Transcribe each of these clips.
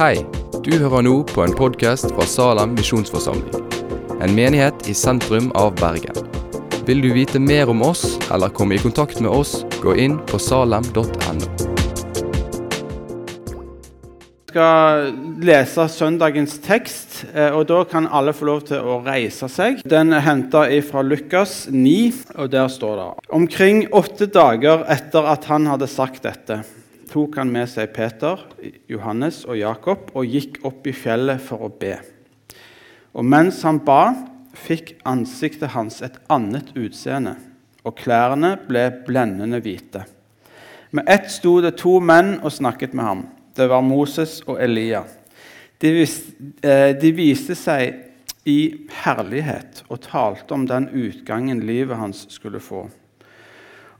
Hei, du hører nå på en podkast fra Salem misjonsforsamling. En menighet i sentrum av Bergen. Vil du vite mer om oss eller komme i kontakt med oss, gå inn på salem.no. Vi skal lese søndagens tekst, eh, og da kan alle få lov til å reise seg. Den er henta fra Lukas 9, og der står det Omkring åtte dager etter at han hadde sagt dette, tok han med seg Peter, Johannes og Jakob og gikk opp i fjellet for å be. Og mens han ba, fikk ansiktet hans et annet utseende, og klærne ble blendende hvite. Med ett sto det to menn og snakket med ham. Det var Moses og Elia. De, eh, de viste seg i herlighet og talte om den utgangen livet hans skulle få,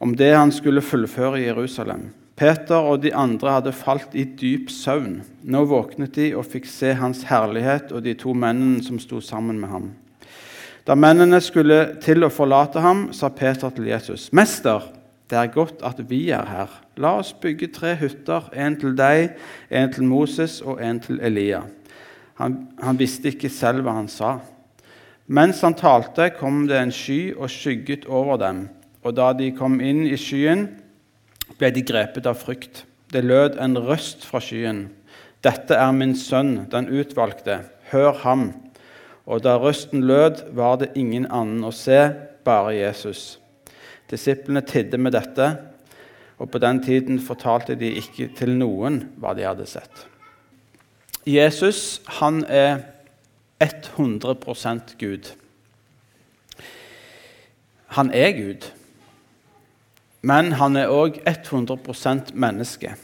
om det han skulle fullføre i Jerusalem. Peter og de andre hadde falt i dyp søvn. Nå våknet de og fikk se hans herlighet og de to mennene som sto sammen med ham. Da mennene skulle til å forlate ham, sa Peter til Jesus.: Mester, det er godt at vi er her. La oss bygge tre hytter, en til deg, en til Moses og en til Elia. Han, han visste ikke selv hva han sa. Mens han talte, kom det en sky og skygget over dem. Og da de kom inn i skyen, ble de grepet av frykt. Det lød en røst fra skyen. Dette er min sønn, den utvalgte. Hør ham. Og da røsten lød, var det ingen annen å se, bare Jesus. Disiplene tidde med dette, og på den tiden fortalte de ikke til noen hva de hadde sett. Jesus han er 100% Gud. Han er Gud, men han er òg 100% menneske.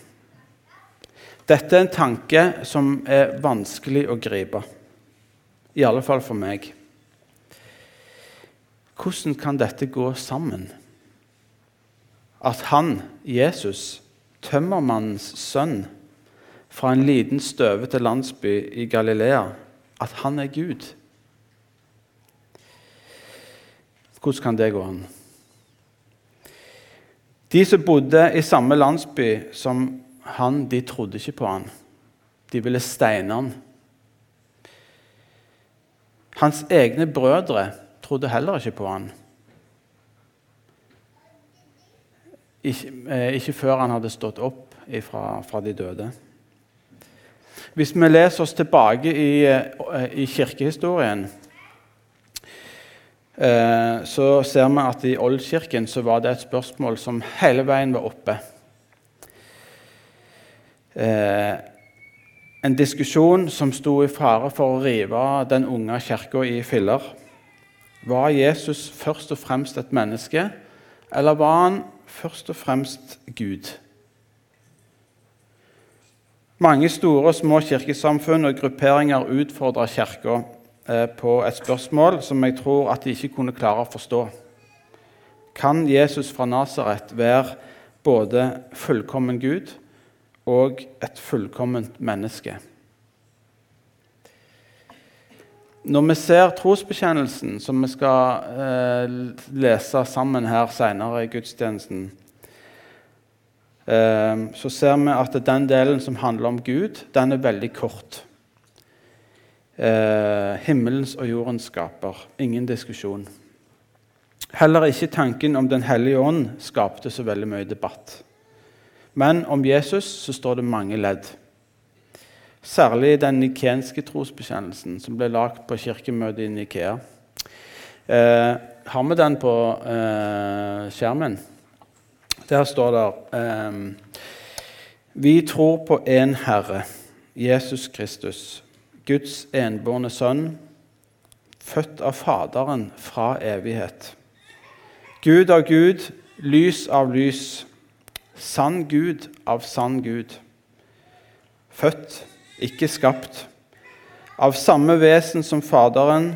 Dette er en tanke som er vanskelig å gripe, i alle fall for meg. Hvordan kan dette gå sammen? At han, Jesus, tømmermannens sønn, fra en liten, støvete landsby i Galilea, at han er Gud. Hvordan kan det gå an? De som bodde i samme landsby som han, de trodde ikke på han. De ville steine han. Hans egne brødre trodde heller ikke på han. Ikke, eh, ikke før han hadde stått opp fra, fra de døde. Hvis vi leser oss tilbake i, eh, i kirkehistorien, eh, så ser vi at i Oldkirken så var det et spørsmål som hele veien var oppe. Eh, en diskusjon som sto i fare for å rive den unge kirka i filler. Var Jesus først og fremst et menneske, eller var han først og fremst Gud? Mange store og små kirkesamfunn og grupperinger utfordra Kirka eh, på et spørsmål som jeg tror at de ikke kunne klare å forstå. Kan Jesus fra Nasaret være både fullkommen Gud og et fullkomment menneske? Når vi ser trosbekjennelsen, som vi skal eh, lese sammen her senere i gudstjenesten, eh, så ser vi at den delen som handler om Gud, den er veldig kort. Ehm, himmelens og jordens skaper. Ingen diskusjon. Heller ikke tanken om Den hellige ånd skapte så veldig mye debatt. Men om Jesus så står det mange ledd. Særlig den nikenske trosbekjennelsen som ble lagt på kirkemøtet i Nikea. Eh, har vi den på eh, skjermen? Der står det eh, Vi tror på én Herre, Jesus Kristus, Guds enbårne sønn, født av Faderen fra evighet. Gud av Gud, lys av lys, sann Gud av sann Gud. Født, ikke skapt. Av samme vesen som Faderen.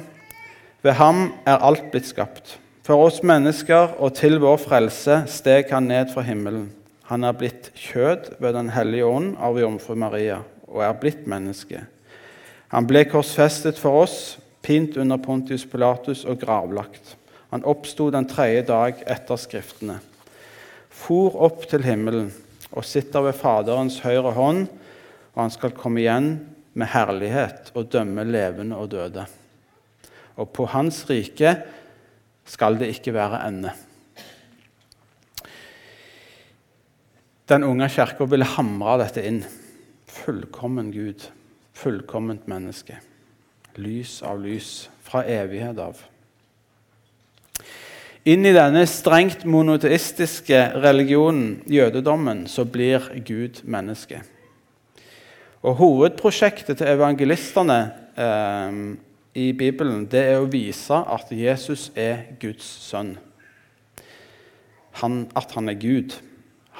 Ved ham er alt blitt skapt. For oss mennesker og til vår frelse steg han ned fra himmelen. Han er blitt kjød ved Den hellige ånd av jomfru Maria og er blitt menneske. Han ble korsfestet for oss, pint under Pontius Pilatus og gravlagt. Han oppsto den tredje dag etter Skriftene, for opp til himmelen og sitter ved Faderens høyre hånd og han skal komme igjen med herlighet og dømme levende og døde. Og på hans rike skal det ikke være ende. Den unge kirka ville hamre dette inn. Fullkommen Gud, fullkomment menneske. Lys av lys, fra evighet av. Inn i denne strengt monoteistiske religionen, jødedommen, så blir Gud menneske. Og Hovedprosjektet til evangelistene eh, i Bibelen det er å vise at Jesus er Guds sønn. Han, at han er Gud.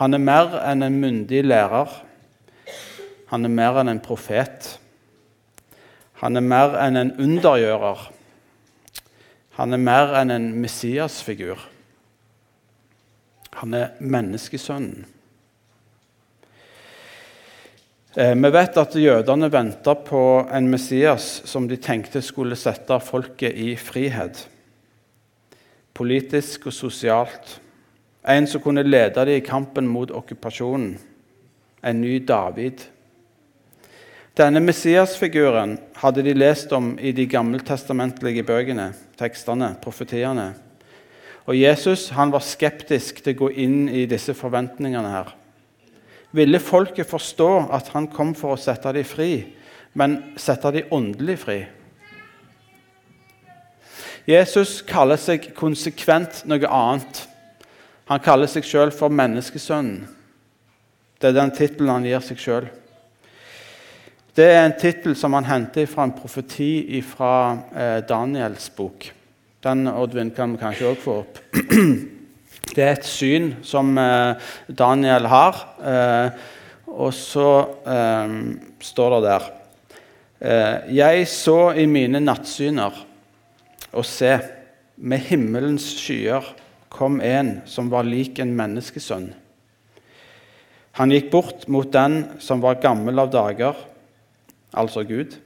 Han er mer enn en myndig lærer. Han er mer enn en profet. Han er mer enn en undergjører. Han er mer enn en Messias-figur. Han er menneskesønnen. Eh, vi vet at jødene venta på en Messias som de tenkte skulle sette folket i frihet. Politisk og sosialt. En som kunne lede dem i kampen mot okkupasjonen. En ny David. Denne Messias-figuren hadde de lest om i de gammeltestamentlige bøkene, tekstene, profetiene. Og Jesus han var skeptisk til å gå inn i disse forventningene. her. Ville folket forstå at han kom for å sette dem fri, men sette dem åndelig fri? Jesus kaller seg konsekvent noe annet. Han kaller seg sjøl for menneskesønnen. Det er den tittelen han gir seg sjøl. Det er en tittel som han henter fra en profeti fra eh, Daniels bok. Den Oddvin, kan vi kanskje òg få opp. Det er et syn som eh, Daniel har. Eh, og så står det der Jeg så i mine nattsyner, og se, med himmelens skyer kom en som var lik en menneskesønn. Han gikk bort mot den som var gammel av dager altså Gud,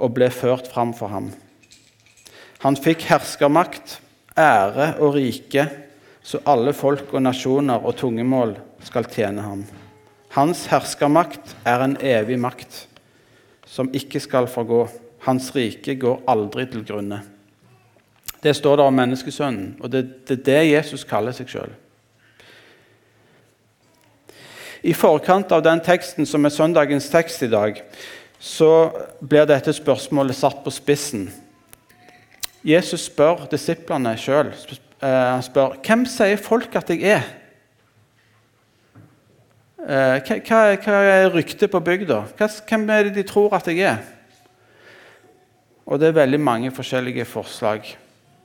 og ble ført fram for ham. Han fikk herskermakt, ære og rike, så alle folk og nasjoner og tungemål skal tjene ham. Hans herskermakt er en evig makt som ikke skal forgå. Hans rike går aldri til grunne. Det står der om menneskesønnen, og det er det, Jesus kaller seg sjøl. I forkant av den teksten som er søndagens tekst i dag, så blir dette spørsmålet satt på spissen. Jesus spør disiplene sjøl eh, han spør, hvem sier folk at jeg er. Eh, hva, er ryktet på bygda? Hvem er det de tror at jeg er? Og det er veldig mange forskjellige forslag.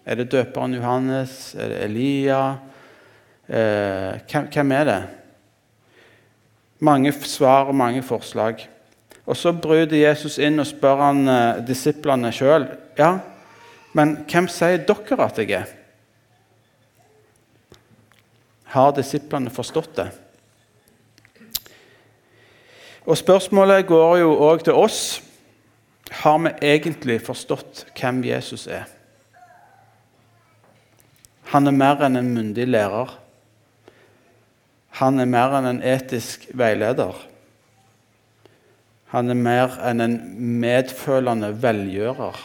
Er det døperen Johannes? Er det Elia? Eh, hvem er det? Mange svar og mange forslag. Og Så bryter Jesus inn og spør han eh, disiplene sjøl ja, men hvem sier dere at jeg er? Har disiplene forstått det? Og Spørsmålet går jo òg til oss. Har vi egentlig forstått hvem Jesus er? Han er mer enn en myndig lærer. Han er mer enn en etisk veileder. Han er mer enn en medfølende velgjører.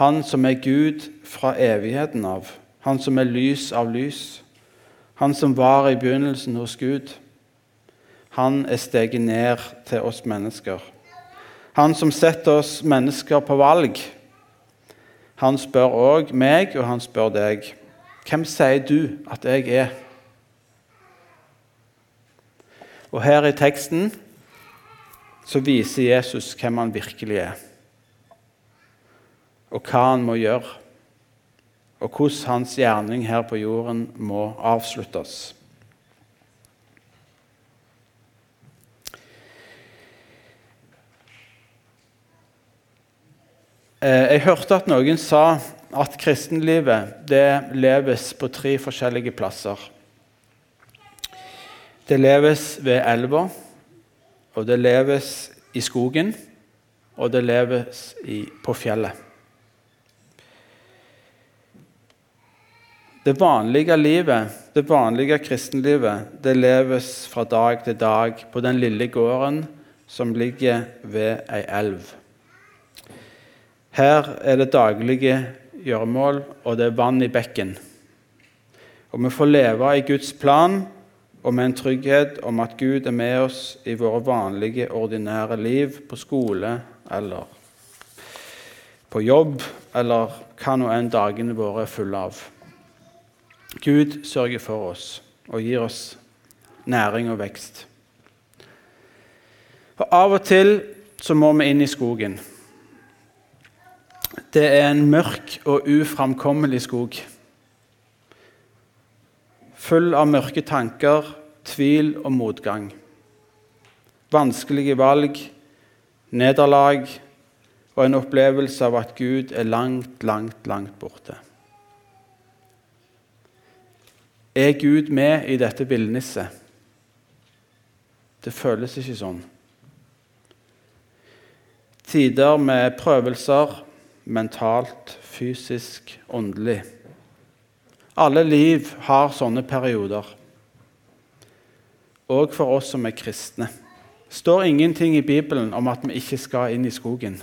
Han som er Gud fra evigheten av, han som er lys av lys, han som var i begynnelsen hos Gud. Han er steget ned til oss mennesker. Han som setter oss mennesker på valg. Han spør òg meg, og han spør deg. Hvem sier du at jeg er? Og her i teksten så viser Jesus hvem han virkelig er, og hva han må gjøre, og hvordan hans gjerning her på jorden må avsluttes. Eh, jeg hørte at noen sa at kristenlivet det leves på tre forskjellige plasser. Det leves ved elva, og det leves i skogen, og det leves i, på fjellet. Det vanlige livet, det vanlige kristenlivet, det leves fra dag til dag på den lille gården som ligger ved ei elv. Her er det daglige gjøremål, og det er vann i bekken. Og vi får leve i Guds plan og med en trygghet om at Gud er med oss i våre vanlige, ordinære liv på skole eller på jobb eller hva nå enn dagene våre er fulle av. Gud sørger for oss og gir oss næring og vekst. Og Av og til så må vi inn i skogen. Det er en mørk og uframkommelig skog. Full av mørke tanker, tvil og motgang. Vanskelige valg, nederlag og en opplevelse av at Gud er langt, langt, langt borte. Er Gud med i dette villnisset? Det føles ikke sånn. Tider med prøvelser mentalt, fysisk, åndelig. Alle liv har sånne perioder. Og for oss som er kristne. Det står ingenting i Bibelen om at vi ikke skal inn i skogen.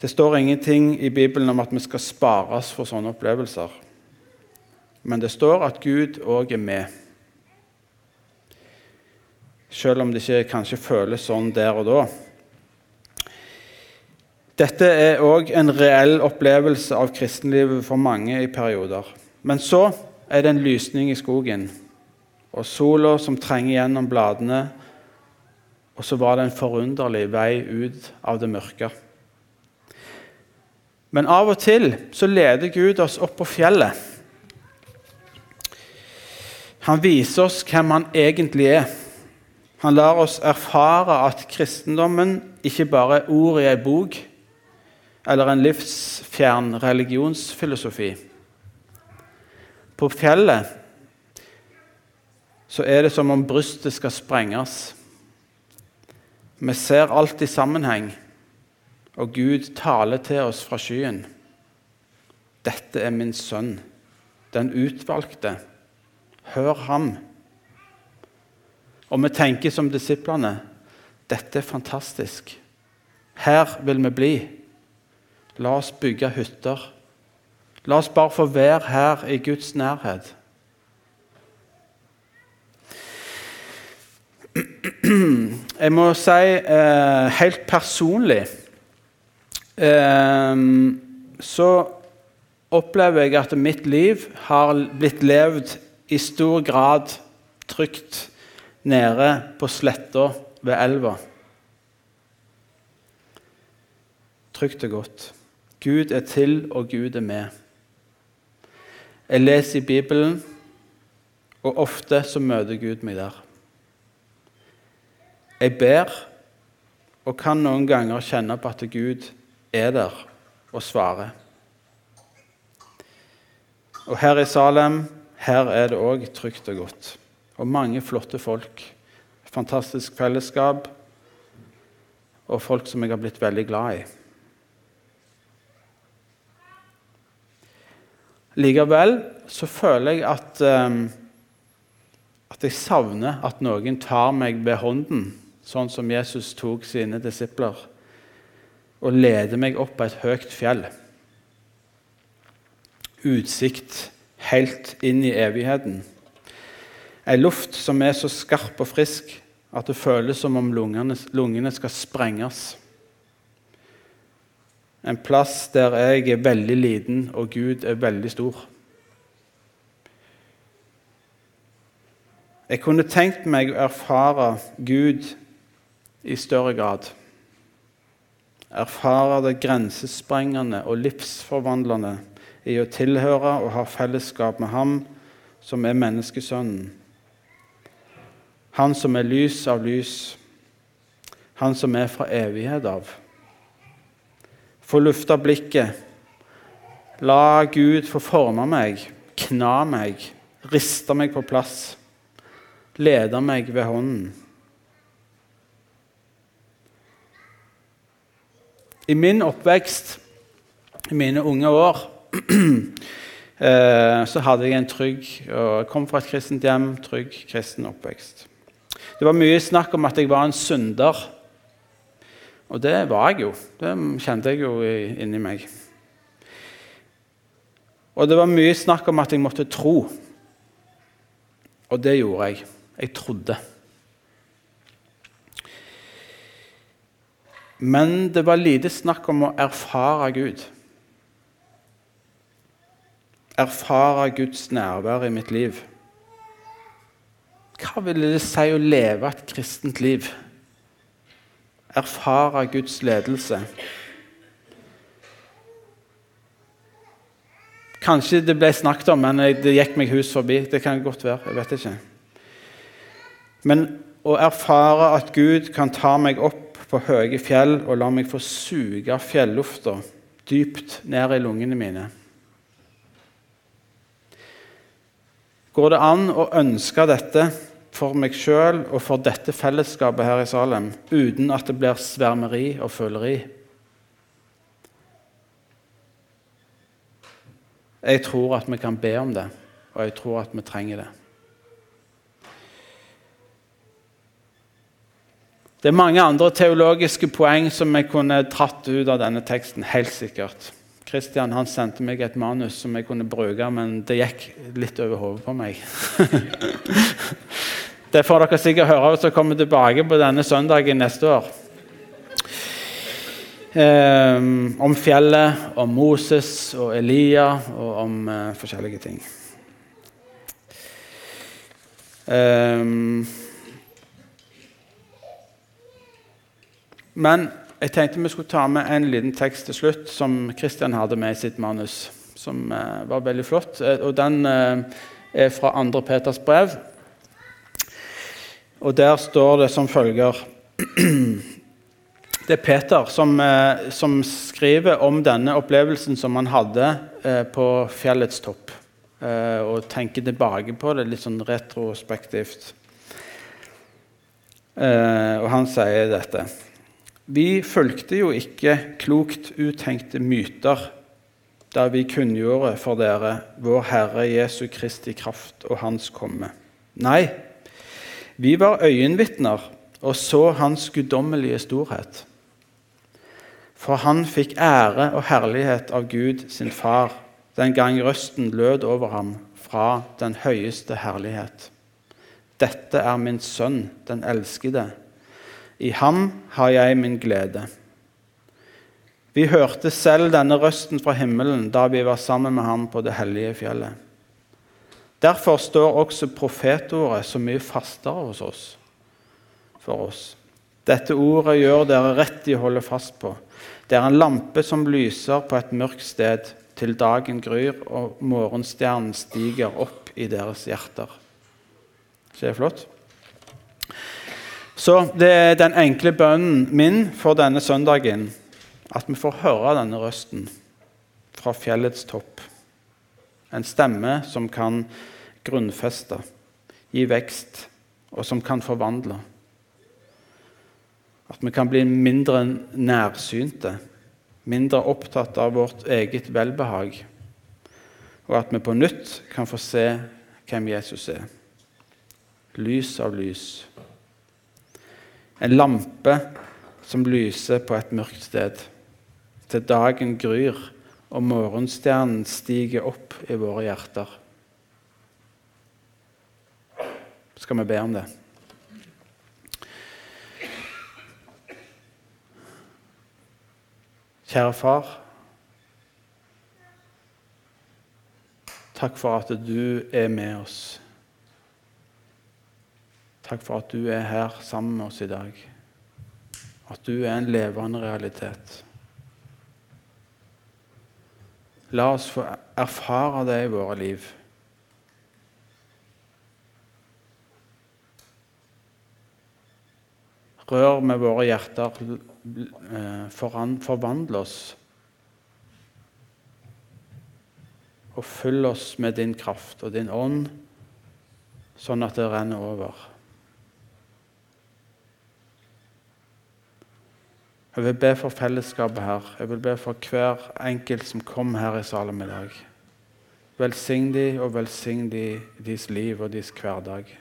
Det står ingenting i Bibelen om at vi skal spares for sånne opplevelser. Men det står at Gud òg er med. Selv om det ikke kanskje føles sånn der og da. Dette er òg en reell opplevelse av kristenlivet for mange i perioder. Men så er det en lysning i skogen, og sola som trenger gjennom bladene. Og så var det en forunderlig vei ut av det mørke. Men av og til så leder Gud oss opp på fjellet. Han viser oss hvem han egentlig er. Han lar oss erfare at kristendommen ikke bare er ord i ei bok eller en livsfjern religionsfilosofi. På fjellet så er det som om brystet skal sprenges. Vi ser alt i sammenheng, og Gud taler til oss fra skyen. Dette er min sønn, den utvalgte. Hør ham. Og vi tenker som disiplene dette er fantastisk. Her vil vi bli. La oss bygge hytter. La oss bare få være her i Guds nærhet. Jeg må si eh, helt personlig eh, så opplever jeg at mitt liv har blitt levd i stor grad trygt nede på sletta ved elva. Trygt og godt. Gud er til, og Gud er med. Jeg leser i Bibelen, og ofte så møter Gud meg der. Jeg ber og kan noen ganger kjenne på at Gud er der og svarer. Og her i Salem her er det òg trygt og godt og mange flotte folk. Fantastisk fellesskap og folk som jeg har blitt veldig glad i. Likevel så føler jeg at, um, at jeg savner at noen tar meg ved hånden, sånn som Jesus tok sine disipler, og leder meg opp på et høyt fjell. Utsikt helt inn i evigheten. Ei luft som er så skarp og frisk at det føles som om lungene, lungene skal sprenges. En plass der jeg er veldig liten, og Gud er veldig stor. Jeg kunne tenkt meg å erfare Gud i større grad. Erfare det grensesprengende og livsforvandlende i å tilhøre og ha fellesskap med Ham som er menneskesønnen. Han som er lys av lys, han som er fra evighet av. Få lufta blikket. La Gud få forme meg, kna meg, riste meg på plass, lede meg ved hånden. I min oppvekst i mine unge år eh, så hadde jeg en trygg og kom fra et kristent hjem, trygg kristen oppvekst. Det var mye snakk om at jeg var en synder. Og det var jeg jo. Det kjente jeg jo inni meg. Og det var mye snakk om at jeg måtte tro. Og det gjorde jeg. Jeg trodde. Men det var lite snakk om å erfare Gud. Erfare Guds nærvær i mitt liv. Hva ville det si å leve et kristent liv? Erfare Guds ledelse. Kanskje det ble snakket om, men det gikk meg hus forbi. Det kan godt være. jeg vet ikke. Men å erfare at Gud kan ta meg opp på høye fjell og la meg få suge fjellufta dypt ned i lungene mine. Går det an å ønske dette for meg sjøl og for dette fellesskapet her i Salem uten at det blir svermeri og føleri? Jeg tror at vi kan be om det, og jeg tror at vi trenger det. Det er mange andre teologiske poeng som jeg kunne dratt ut av denne teksten. helt sikkert. Kristian han sendte meg et manus som jeg kunne bruke, men det gikk litt over hodet på meg. det får dere sikkert høre hvis dere kommer tilbake på denne søndagen neste år. Um, om fjellet, om Moses og Elia og om uh, forskjellige ting. Um, Men jeg tenkte vi skulle ta med en liten tekst til slutt som Kristian hadde med i sitt manus. Som eh, var veldig flott. Eh, og Den eh, er fra 2. Peters brev. Og Der står det som følger Det er Peter som, som, skriver om denne opplevelsen som han hadde på fjellets topp. Og tenker tilbake på det litt sånn retrospektivt. og han sier dette. Vi fulgte jo ikke klokt uttenkte myter da vi kunngjorde for dere vår Herre Jesu Kristi kraft og Hans komme. Nei, vi var øyenvitner og så Hans guddommelige storhet. For han fikk ære og herlighet av Gud sin far den gang røsten lød over ham fra den høyeste herlighet. Dette er min sønn, den elskede. I ham har jeg min glede. Vi hørte selv denne røsten fra himmelen da vi var sammen med ham på det hellige fjellet. Derfor står også profetordet så mye fastere hos oss, for oss. Dette ordet gjør dere rett i å holde fast på. Det er en lampe som lyser på et mørkt sted til dagen gryr og morgenstjernen stiger opp i deres hjerter. Så det er flott? Så det er den enkle bønnen min for denne søndagen at vi får høre denne røsten fra fjellets topp. En stemme som kan grunnfeste, gi vekst, og som kan forvandle. At vi kan bli mindre nærsynte, mindre opptatt av vårt eget velbehag. Og at vi på nytt kan få se hvem Jesus er. Lys av lys. En lampe som lyser på et mørkt sted. Til dagen gryr og morgenstjernen stiger opp i våre hjerter. Skal vi be om det? Kjære far. Takk for at du er med oss. Takk for at du er her sammen med oss i dag. At du er en levende realitet. La oss få erfare det i våre liv. Rør med våre hjerter, eh, forvandle oss. Og fyll oss med din kraft og din ånd, sånn at det renner over. Jeg vil be for fellesskapet her. Jeg vil be for hver enkelt som kom her i Salem i dag. Velsign de og velsign de deres liv og deres hverdag.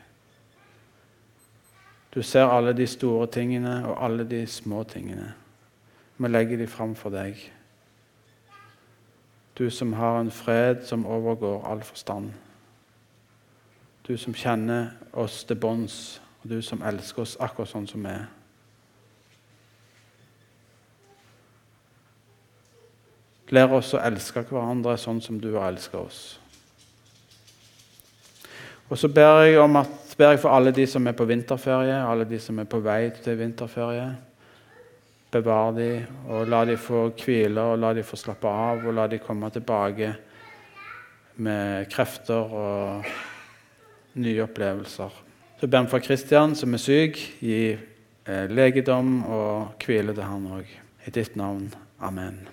Du ser alle de store tingene og alle de små tingene. Vi legger de fram for deg. Du som har en fred som overgår all forstand. Du som kjenner oss til bunns, og du som elsker oss akkurat sånn som vi er. Lær oss å elske hverandre sånn som du har elsket oss. Og så ber jeg, om at, ber jeg for alle de som er på vinterferie, alle de som er på vei til vinterferie. Bevar de, og la de få hvile, og la de få slappe av, og la de komme tilbake med krefter og nye opplevelser. Så ber vi for Kristian, som er syk. Gi eh, legedom og hvile til han òg. I ditt navn. Amen.